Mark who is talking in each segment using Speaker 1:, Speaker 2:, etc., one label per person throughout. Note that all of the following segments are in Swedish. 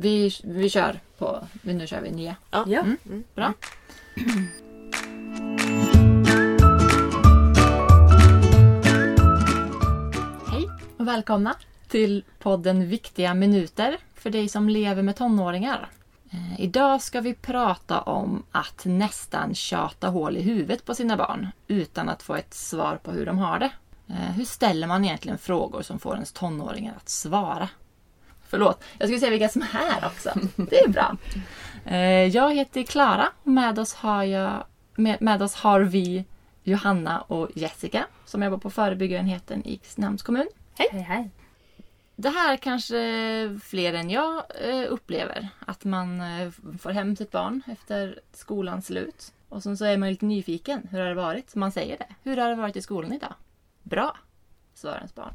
Speaker 1: Vi, vi kör på... Nu kör vi nya.
Speaker 2: Ja.
Speaker 3: Ja.
Speaker 1: Mm. Bra. Hej och välkomna till podden Viktiga minuter för dig som lever med tonåringar. Eh, idag ska vi prata om att nästan tjata hål i huvudet på sina barn utan att få ett svar på hur de har det. Eh, hur ställer man egentligen frågor som får ens tonåringar att svara? Förlåt, jag skulle säga vilka som är här också. Det är bra. Eh, Jag heter Klara och med oss har, jag, med, med oss har vi Johanna och Jessica som jobbar på förebyggarenheten i Kristinehamns kommun.
Speaker 3: Hej hej.
Speaker 1: Det här kanske fler än jag eh, upplever. Att man eh, får hem sitt barn efter skolans slut. Och sen så är man lite nyfiken. Hur har det varit? Man säger det. Hur har det varit i skolan idag? Bra, svarar ens barn.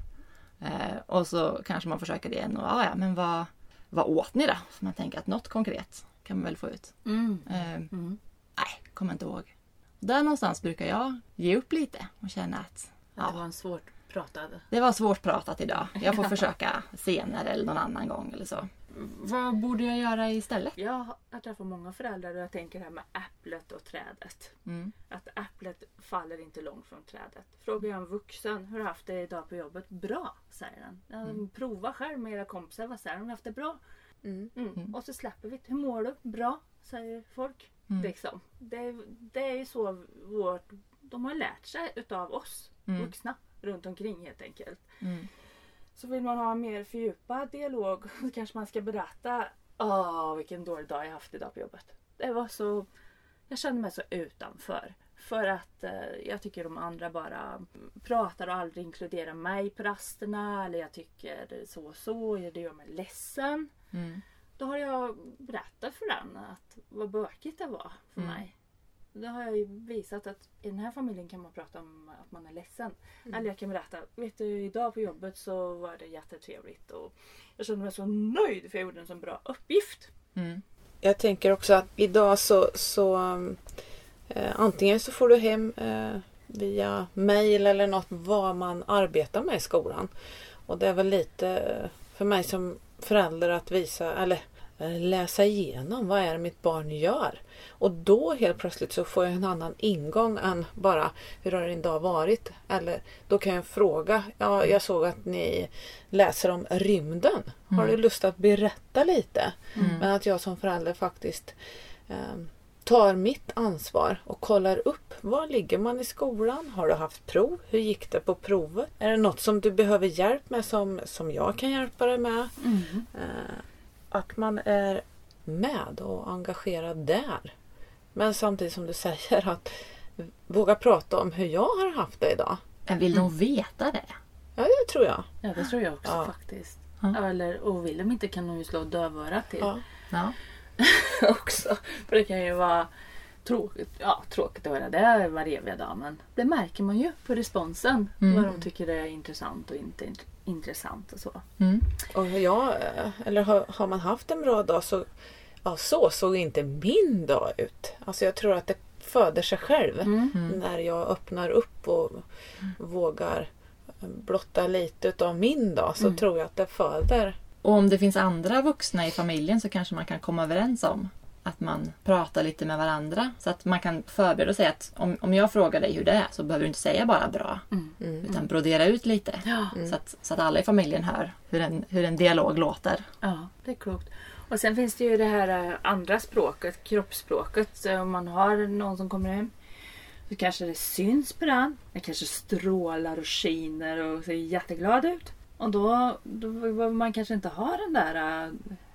Speaker 1: Eh, och så kanske man försöker det igen. Och, "Ah, ja, men vad, vad åt ni då? För man tänker att något konkret kan man väl få ut.
Speaker 3: Mm.
Speaker 1: Eh,
Speaker 3: Mm.
Speaker 1: Nej, kommer inte ihåg. Där någonstans brukar jag ge upp lite och känna att
Speaker 3: Ja. Det var en svårt pratad.
Speaker 1: det var svårt pratat idag. Jag får försöka senare eller någon annan gång eller så. Vad borde jag göra istället?
Speaker 3: Jag har träffat många föräldrar och jag tänker det här med äpplet och trädet.
Speaker 1: Mm.
Speaker 3: Att äpplet faller inte långt från trädet. Frågar jag en vuxen, hur har du haft det idag på jobbet? Bra, säger den. Ja, Prova själv med era kompisar, vad säger de? Har haft det bra?
Speaker 2: Mm.
Speaker 3: Mm.
Speaker 1: Mm.
Speaker 3: Och så släpper vi. Hur mår du? Bra, säger folk.
Speaker 1: Mm.
Speaker 3: Liksom. Det, det är ju så vårt, de har lärt sig utav oss
Speaker 1: Mm.
Speaker 3: vuxna runt omkring helt enkelt. Så vill man ha en mer fördjupad dialog så kanske man ska berätta Åh, vilken dålig dag jag haft idag på jobbet. Det var så... Jag kände mig så utanför. För att eh, jag tycker de andra bara pratar och aldrig inkluderar mig på rasterna. Eller jag tycker så och så. Det gör mig ledsen.
Speaker 1: Mm.
Speaker 3: Då har jag berättat för den att vad bökigt det var för
Speaker 1: Mm.
Speaker 3: mig. Då har jag ju visat att i den här familjen kan man prata om att man är ledsen. Eller jag kan berätta, vet du idag på jobbet så var det jättetrevligt och jag kände mig så nöjd för jag gjorde en så bra uppgift.
Speaker 1: Mm.
Speaker 2: Jag tänker också att idag så, så eh, antingen så får du hem eh, via mail eller något vad man arbetar med i skolan. Och det är väl lite för mig som förälder att visa eller läsa igenom vad är det mitt barn gör. Och då helt plötsligt så får jag en annan ingång än bara hur har din dag varit? Eller då kan jag fråga, ja jag såg att ni läser om rymden. Har du lust att berätta lite?
Speaker 1: Mm.
Speaker 2: Men att jag som förälder faktiskt eh, tar mitt ansvar och kollar upp. Var ligger man i skolan? Har du haft prov? Hur gick det på provet? Är det något som du behöver hjälp med som, som jag kan hjälpa dig med? Eh, att man är med och engagerad där. Men samtidigt som du säger att våga prata om hur jag har haft det idag.
Speaker 1: Men vill de veta det?
Speaker 2: Ja, det tror jag.
Speaker 3: Ja det tror jag också
Speaker 2: Ja.
Speaker 3: faktiskt.
Speaker 1: Ja.
Speaker 3: Eller, och vill de inte kan de ju slå dövörat till
Speaker 2: Ja.
Speaker 1: Ja.
Speaker 3: också. För det kan ju vara tråkigt, ja, tråkigt att höra det var eviga dag men det märker man ju på responsen.
Speaker 1: Mm.
Speaker 3: Vad de tycker är intressant och inte int- intressant och så.
Speaker 1: Mm.
Speaker 2: Och jag, eh, eller har, har man haft en bra dag så, ja, så såg inte min dag ut. Alltså jag tror att det föder sig själv.
Speaker 3: Mm.
Speaker 2: När jag öppnar upp och vågar blotta lite av min dag så
Speaker 3: Mm.
Speaker 2: tror jag att det föder.
Speaker 1: Och om det finns andra vuxna i familjen så kanske man kan komma överens om att man pratar lite med varandra. Så att man kan förbereda sig att om, om jag frågar dig hur det är så behöver du inte säga bara bra.
Speaker 2: Mm.
Speaker 1: Utan brodera ut lite.
Speaker 3: Ja.
Speaker 1: Så, att, så att alla i familjen hör hur en, hur en dialog låter.
Speaker 3: Ja, det är klokt. Och sen finns det ju det här eh, andra språket, kroppsspråket. Så om man har någon som kommer hem så kanske det syns på den. Den kanske strålar och skiner och ser jätteglad ut. Och då, då behöver man kanske inte ha den där eh,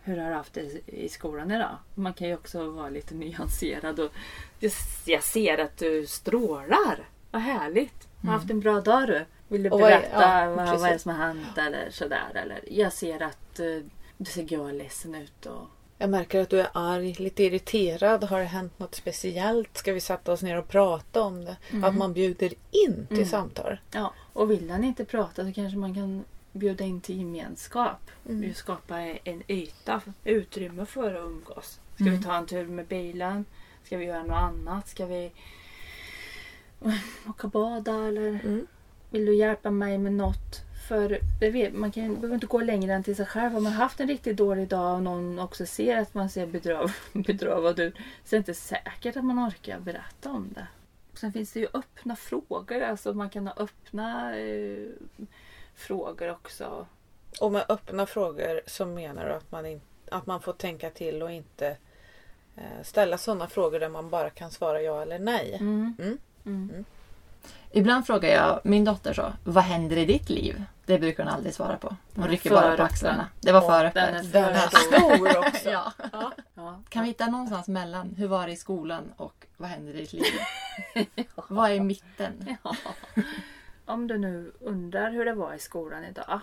Speaker 3: hur har du haft det i skolan idag? Man kan ju också vara lite nyanserad och jag ser att du strålar. Vad härligt. Har haft en bra dag du. Vill du berätta
Speaker 2: ja,
Speaker 3: vad, vad är som har hänt eller sådär. Eller jag ser att eh, du ser och ledsen ut. Och...
Speaker 2: Jag märker att du är arg, lite irriterad. Har det hänt något speciellt? Ska vi sätta oss ner och prata om det? Att man bjuder in till
Speaker 3: Mm.
Speaker 2: samtal.
Speaker 3: Ja, och vill han inte prata så kanske man kan bjuda in till gemenskap.
Speaker 2: Mm.
Speaker 3: Skapa en yta, utrymme för att umgås. Ska vi ta en tur med bilen? Ska vi göra något annat? Ska vi åka bada eller
Speaker 2: Mm.
Speaker 3: vill du hjälpa mig med något För vet, man kan, behöver inte gå längre än till sig själv. Om man haft en riktigt dålig dag och någon också ser att man ser bedröv, bedrövad ut så är det inte säkert att man orkar berätta om det. Sen finns det ju öppna frågor. Alltså man kan ha öppna eh, frågor också.
Speaker 2: Och med öppna frågor så menar du att man, in, att man får tänka till och inte eh, ställa sådana frågor där man bara kan svara ja eller nej.
Speaker 3: Mm.
Speaker 2: Mm.
Speaker 3: Mm.
Speaker 1: Ibland frågar jag min dotter så, vad händer i ditt liv? Det brukar hon aldrig svara på. Hon rycker bara på axlarna. Det var för öppet.
Speaker 2: Den är stor också.
Speaker 1: Ja.
Speaker 2: Ja.
Speaker 3: Ja.
Speaker 1: Kan vi hitta någonstans mellan, hur var det i skolan och vad händer i ditt liv? Vad är mitten?
Speaker 3: Om du nu undrar hur det var i skolan idag.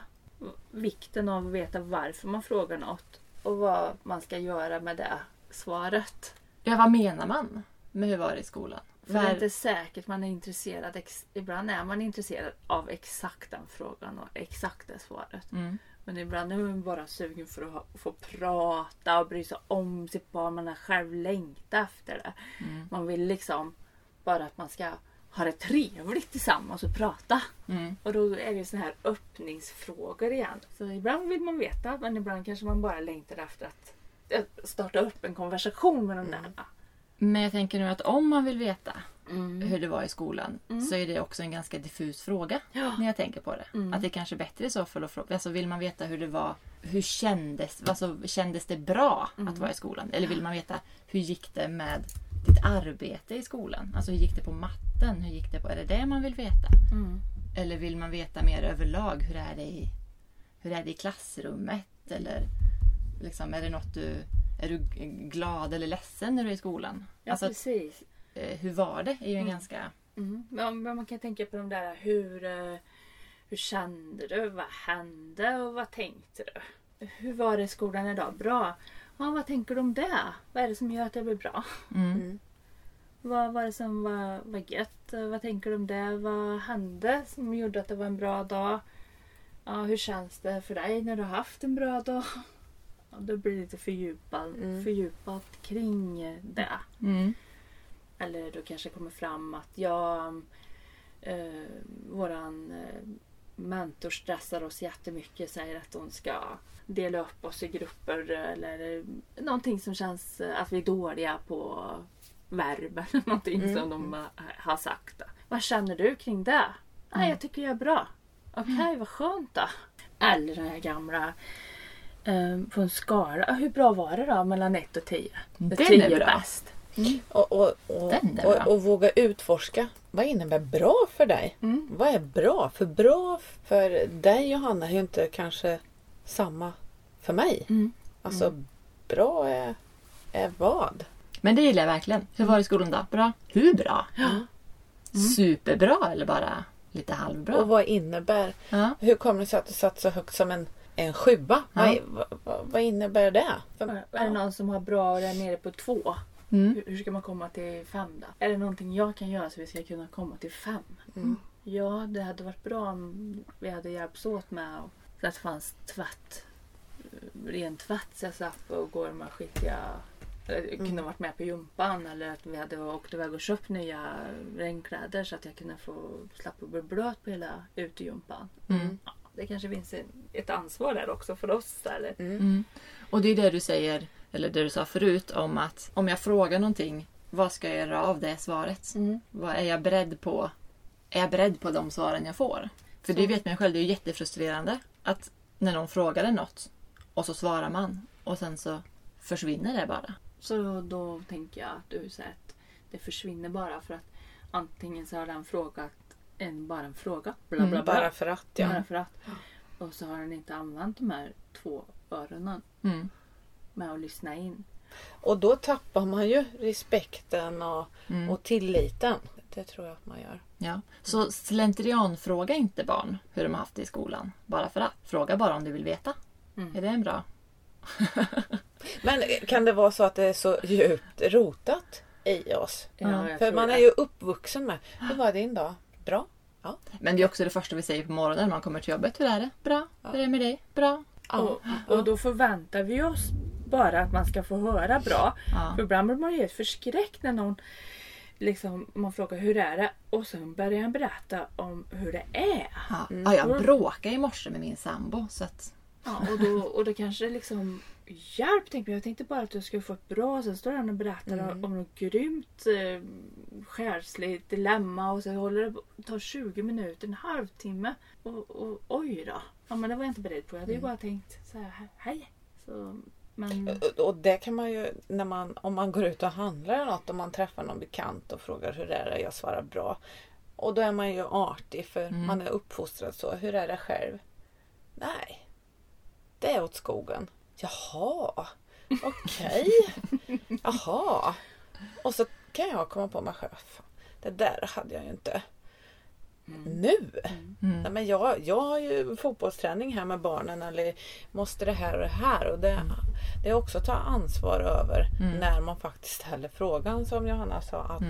Speaker 3: Vikten av att veta varför man frågar något och vad man ska göra med det svaret.
Speaker 1: Ja, vad menar man med hur var det i skolan?
Speaker 3: För det är inte säkert man är intresserad. Ibland är man intresserad av exakt den frågan och exakt det svaret.
Speaker 1: mm,
Speaker 3: Men ibland är man bara sugen för att få prata och bry sig om sitt barn. Man har själv längtat efter det.
Speaker 1: mm,
Speaker 3: Man vill liksom bara att man ska ha det trevligt tillsammans och prata.
Speaker 1: mm,
Speaker 3: Och då är det såna här öppningsfrågor igen. Så ibland vill man veta men ibland kanske man bara längtar efter att starta upp en konversation med de där.
Speaker 1: Men jag tänker nu att om man vill veta
Speaker 3: Mm.
Speaker 1: hur det var i skolan
Speaker 3: Mm.
Speaker 1: så är det också en ganska diffus fråga
Speaker 3: Ja.
Speaker 1: när jag tänker på det.
Speaker 3: Mm.
Speaker 1: Att det kanske är bättre i så fall att fråga. Alltså vill man veta hur det var, hur kändes, alltså, kändes det bra
Speaker 3: Mm.
Speaker 1: att vara i skolan? Eller vill man veta hur gick det med ditt arbete i skolan? Alltså hur gick det på matten? Hur gick det på, är det det man vill veta?
Speaker 3: Mm.
Speaker 1: Eller vill man veta mer överlag? Hur är det i, hur är det i klassrummet? Eller liksom, är det något du... Är du glad eller ledsen när du är i skolan?
Speaker 3: Ja
Speaker 1: alltså,
Speaker 3: precis.
Speaker 1: eh, hur var det? är ju en
Speaker 3: Mm.
Speaker 1: ganska...
Speaker 3: Mm. Men man kan tänka på de där hur, eh, hur kände du? Vad hände och vad tänkte du? Hur var det i skolan idag? Bra. Ja, vad tänker du om det? Vad är det som gör att det blir bra?
Speaker 1: Mm.
Speaker 3: Vad var det som var, var gött? Vad tänker du om det? Vad hände som gjorde att det var en bra dag? Ja, hur känns det för dig när du har haft en bra dag? Ja, då blir det lite fördjupat,
Speaker 2: Mm.
Speaker 3: fördjupat kring det.
Speaker 1: Mm.
Speaker 3: Eller då kanske kommer fram att jag, eh, våran eh, mentor stressar oss jättemycket. Säger att hon ska dela upp oss i grupper eller någonting som känns att vi är dåliga på verb eller någonting
Speaker 2: Mm.
Speaker 3: som de ha- har sagt. Vad känner du kring det?
Speaker 1: Mm.
Speaker 3: jag tycker jag är bra. Okej, vad skönt då. Eller den här gamla eh, på en skala. Hur bra var det då mellan 1 och 10?
Speaker 1: Den är
Speaker 3: 10
Speaker 1: bra.
Speaker 3: bäst.
Speaker 2: Och,
Speaker 1: är
Speaker 2: och, och våga utforska. Vad innebär bra för dig?
Speaker 3: Mm.
Speaker 2: Vad är bra? För bra för dig Johanna är ju inte kanske samma för mig.
Speaker 3: Mm.
Speaker 2: Alltså bra är, är vad?
Speaker 1: Men det gillar jag verkligen. Hur var det i skolan då? Bra? Hur bra?
Speaker 3: Mm.
Speaker 1: Superbra eller bara lite halvbra?
Speaker 2: Och vad innebär
Speaker 1: Ja.
Speaker 2: Hur kommer det sig att du satt så högt som en, en sjua? Vad, vad, vad, vad innebär det? För,
Speaker 3: Är det någon som har bra och är nere på två?
Speaker 1: Mm.
Speaker 3: Hur, hur ska man komma till fem då? Är det någonting jag kan göra så vi ska kunna komma till fem?
Speaker 2: Mm.
Speaker 3: Ja, det hade varit bra om vi hade hjälpts åt med och, så att det fanns tvätt. Ren tvätt så jag slapp och gå de här skitiga eller kunde varit med på gympan eller att vi hade åkt iväg och köpt nya regnkläder så att jag kunde få slappa bli blöt på hela utegympan.
Speaker 1: Mm.
Speaker 3: Ja, det kanske finns ett ansvar där också för oss. Eller?
Speaker 2: Mm.
Speaker 1: Mm. Och det är det du säger, eller det du sa förut om att om jag frågar någonting, vad ska jag göra av det svaret?
Speaker 3: Mm.
Speaker 1: Vad är jag beredd på? Är jag beredd på de svaren jag får? För
Speaker 3: Så.
Speaker 1: det vet man själv, det är jättefrustrerande att när någon frågar en något och så svarar man och sen så försvinner det bara.
Speaker 3: Så då tänker jag att du säger att det försvinner bara för att antingen så har den frågat en, bara en fråga. Bla, bla, bla,
Speaker 2: Mm, Bara för att ja.
Speaker 3: Bara för att. Och så har den inte använt de här två öronen
Speaker 1: Mm.
Speaker 3: med att lyssna in.
Speaker 2: Och då tappar man ju respekten och,
Speaker 1: Mm.
Speaker 2: och tilliten. Det tror jag att man gör.
Speaker 1: Ja. Så slentrianfråga inte barn hur de har haft det i skolan. Bara för att. Fråga bara om du vill veta.
Speaker 3: Mm.
Speaker 1: Är det en bra?
Speaker 2: Men kan det vara så att det är så djupt rotat i oss?
Speaker 3: Ja,
Speaker 2: För man
Speaker 3: det.
Speaker 2: är ju uppvuxen med. Hur var din dag? Bra?
Speaker 1: Men det är också det första vi säger på morgonen när man kommer till jobbet. Hur är det? Bra.
Speaker 2: Ja.
Speaker 1: Hur är det med dig? Bra.
Speaker 3: Och, och då förväntar vi oss bara att man ska få höra bra.
Speaker 1: Ja.
Speaker 3: För ibland blir man ju helt förskräckt när någon liksom, man frågar hur är det? Och sen börjar han berätta om hur det är.
Speaker 1: Ja. Ja, jag bråkade i morse med min sambo. Så att,
Speaker 3: Ja, och, då, och det kanske liksom hjälp tänkte jag. Jag tänkte bara att jag skulle få ett bra. Sen står han och berättar om något grymt eh, själsligt dilemma och så håller det tar 20 minuter, en halvtimme. Och, och oj då. Ja men det var jag inte beredd på. Jag hade ju bara tänkt så här, hej. Så, men
Speaker 2: Och- Och det kan man ju, när man, om man går ut och handlar något och man träffar någon bekant och frågar hur är det? Jag svarar bra. Och då är man ju artig för man är uppfostrad så. Hur är det själv? Nej, det är åt skogen. Jaha, okej. Jaha. Och så kan jag komma på mig själv. "Fan, Det där hade jag ju inte. Nu? Nej, men jag, jag har ju fotbollsträning här med barnen eller måste det här och det här. Och det, det är också att ta ansvar över när man faktiskt ställer frågan som Johanna sa. Att,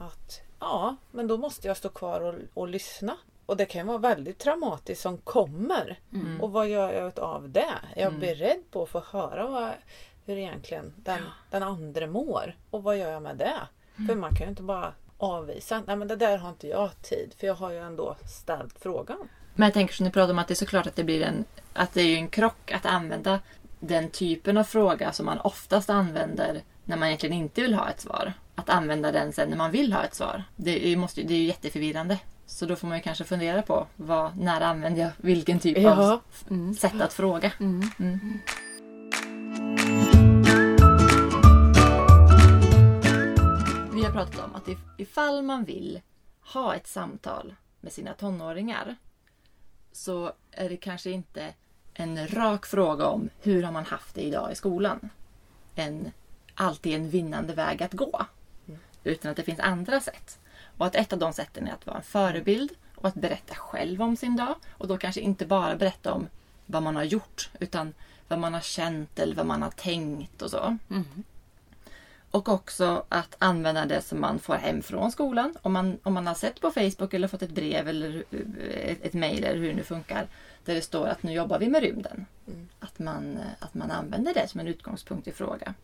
Speaker 2: att ja, men då måste jag stå kvar och, och lyssna. Och det kan vara väldigt traumatiskt som kommer. Och vad gör jag av det? Är jag beredd på att få höra vad, hur egentligen den, den andra mår? Och vad gör jag med det? För man kan ju inte bara avvisa. Nej men det där har inte jag tid för jag har ju ändå ställt frågan.
Speaker 1: Men jag tänker som ni pratar om att det är såklart att det blir en, att det är en krock att använda den typen av fråga som man oftast använder när man egentligen inte vill ha ett svar. Att använda den sen när man vill ha ett svar. Det är måste, det är ju jätteförvirrande. Så då får man ju kanske fundera på vad, när använder jag vilken typ
Speaker 2: Ja.
Speaker 1: av sätt att fråga. Mm. Vi har pratat om att if- ifall man vill ha ett samtal med sina tonåringar så är det kanske inte en rak fråga om hur har man haft det idag i skolan. En, alltid en vinnande väg att gå. Utan att det finns andra sätt. Och att ett av de sätten är att vara en förebild och att berätta själv om sin dag. Och då kanske inte bara berätta om vad man har gjort utan vad man har känt eller vad man har tänkt och så. Och också att använda det som man får hem från skolan. Om man, om man har sett på Facebook eller fått ett brev eller eh, ett, ett mejl eller hur det nu funkar. Där det står att nu jobbar vi med rymden. Att, man, eh, att man använder det som en utgångspunkt i fråga.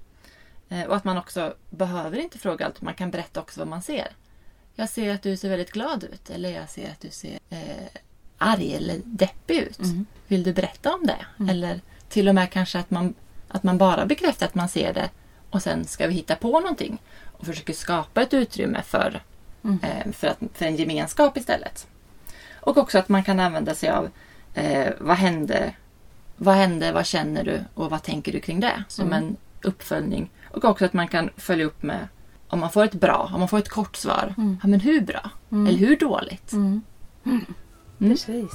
Speaker 1: Eh, Och att man också behöver inte fråga allt. Man kan berätta också vad man ser. Jag ser att du ser väldigt glad ut. Eller jag ser att du ser eh, arg eller deppig ut. Vill du berätta om det? Eller till och med kanske att man, att man bara bekräftar att man ser det och sen ska vi hitta på någonting och försöker skapa ett utrymme för, eh, för, att, för en gemenskap istället. Och också att man kan använda sig av eh, vad hände, vad hände, vad känner du och vad tänker du kring det? Som en uppföljning. Och också att man kan följa upp med om man får ett bra, om man får ett kort svar. Ja, men hur bra? Eller hur dåligt?
Speaker 3: precis.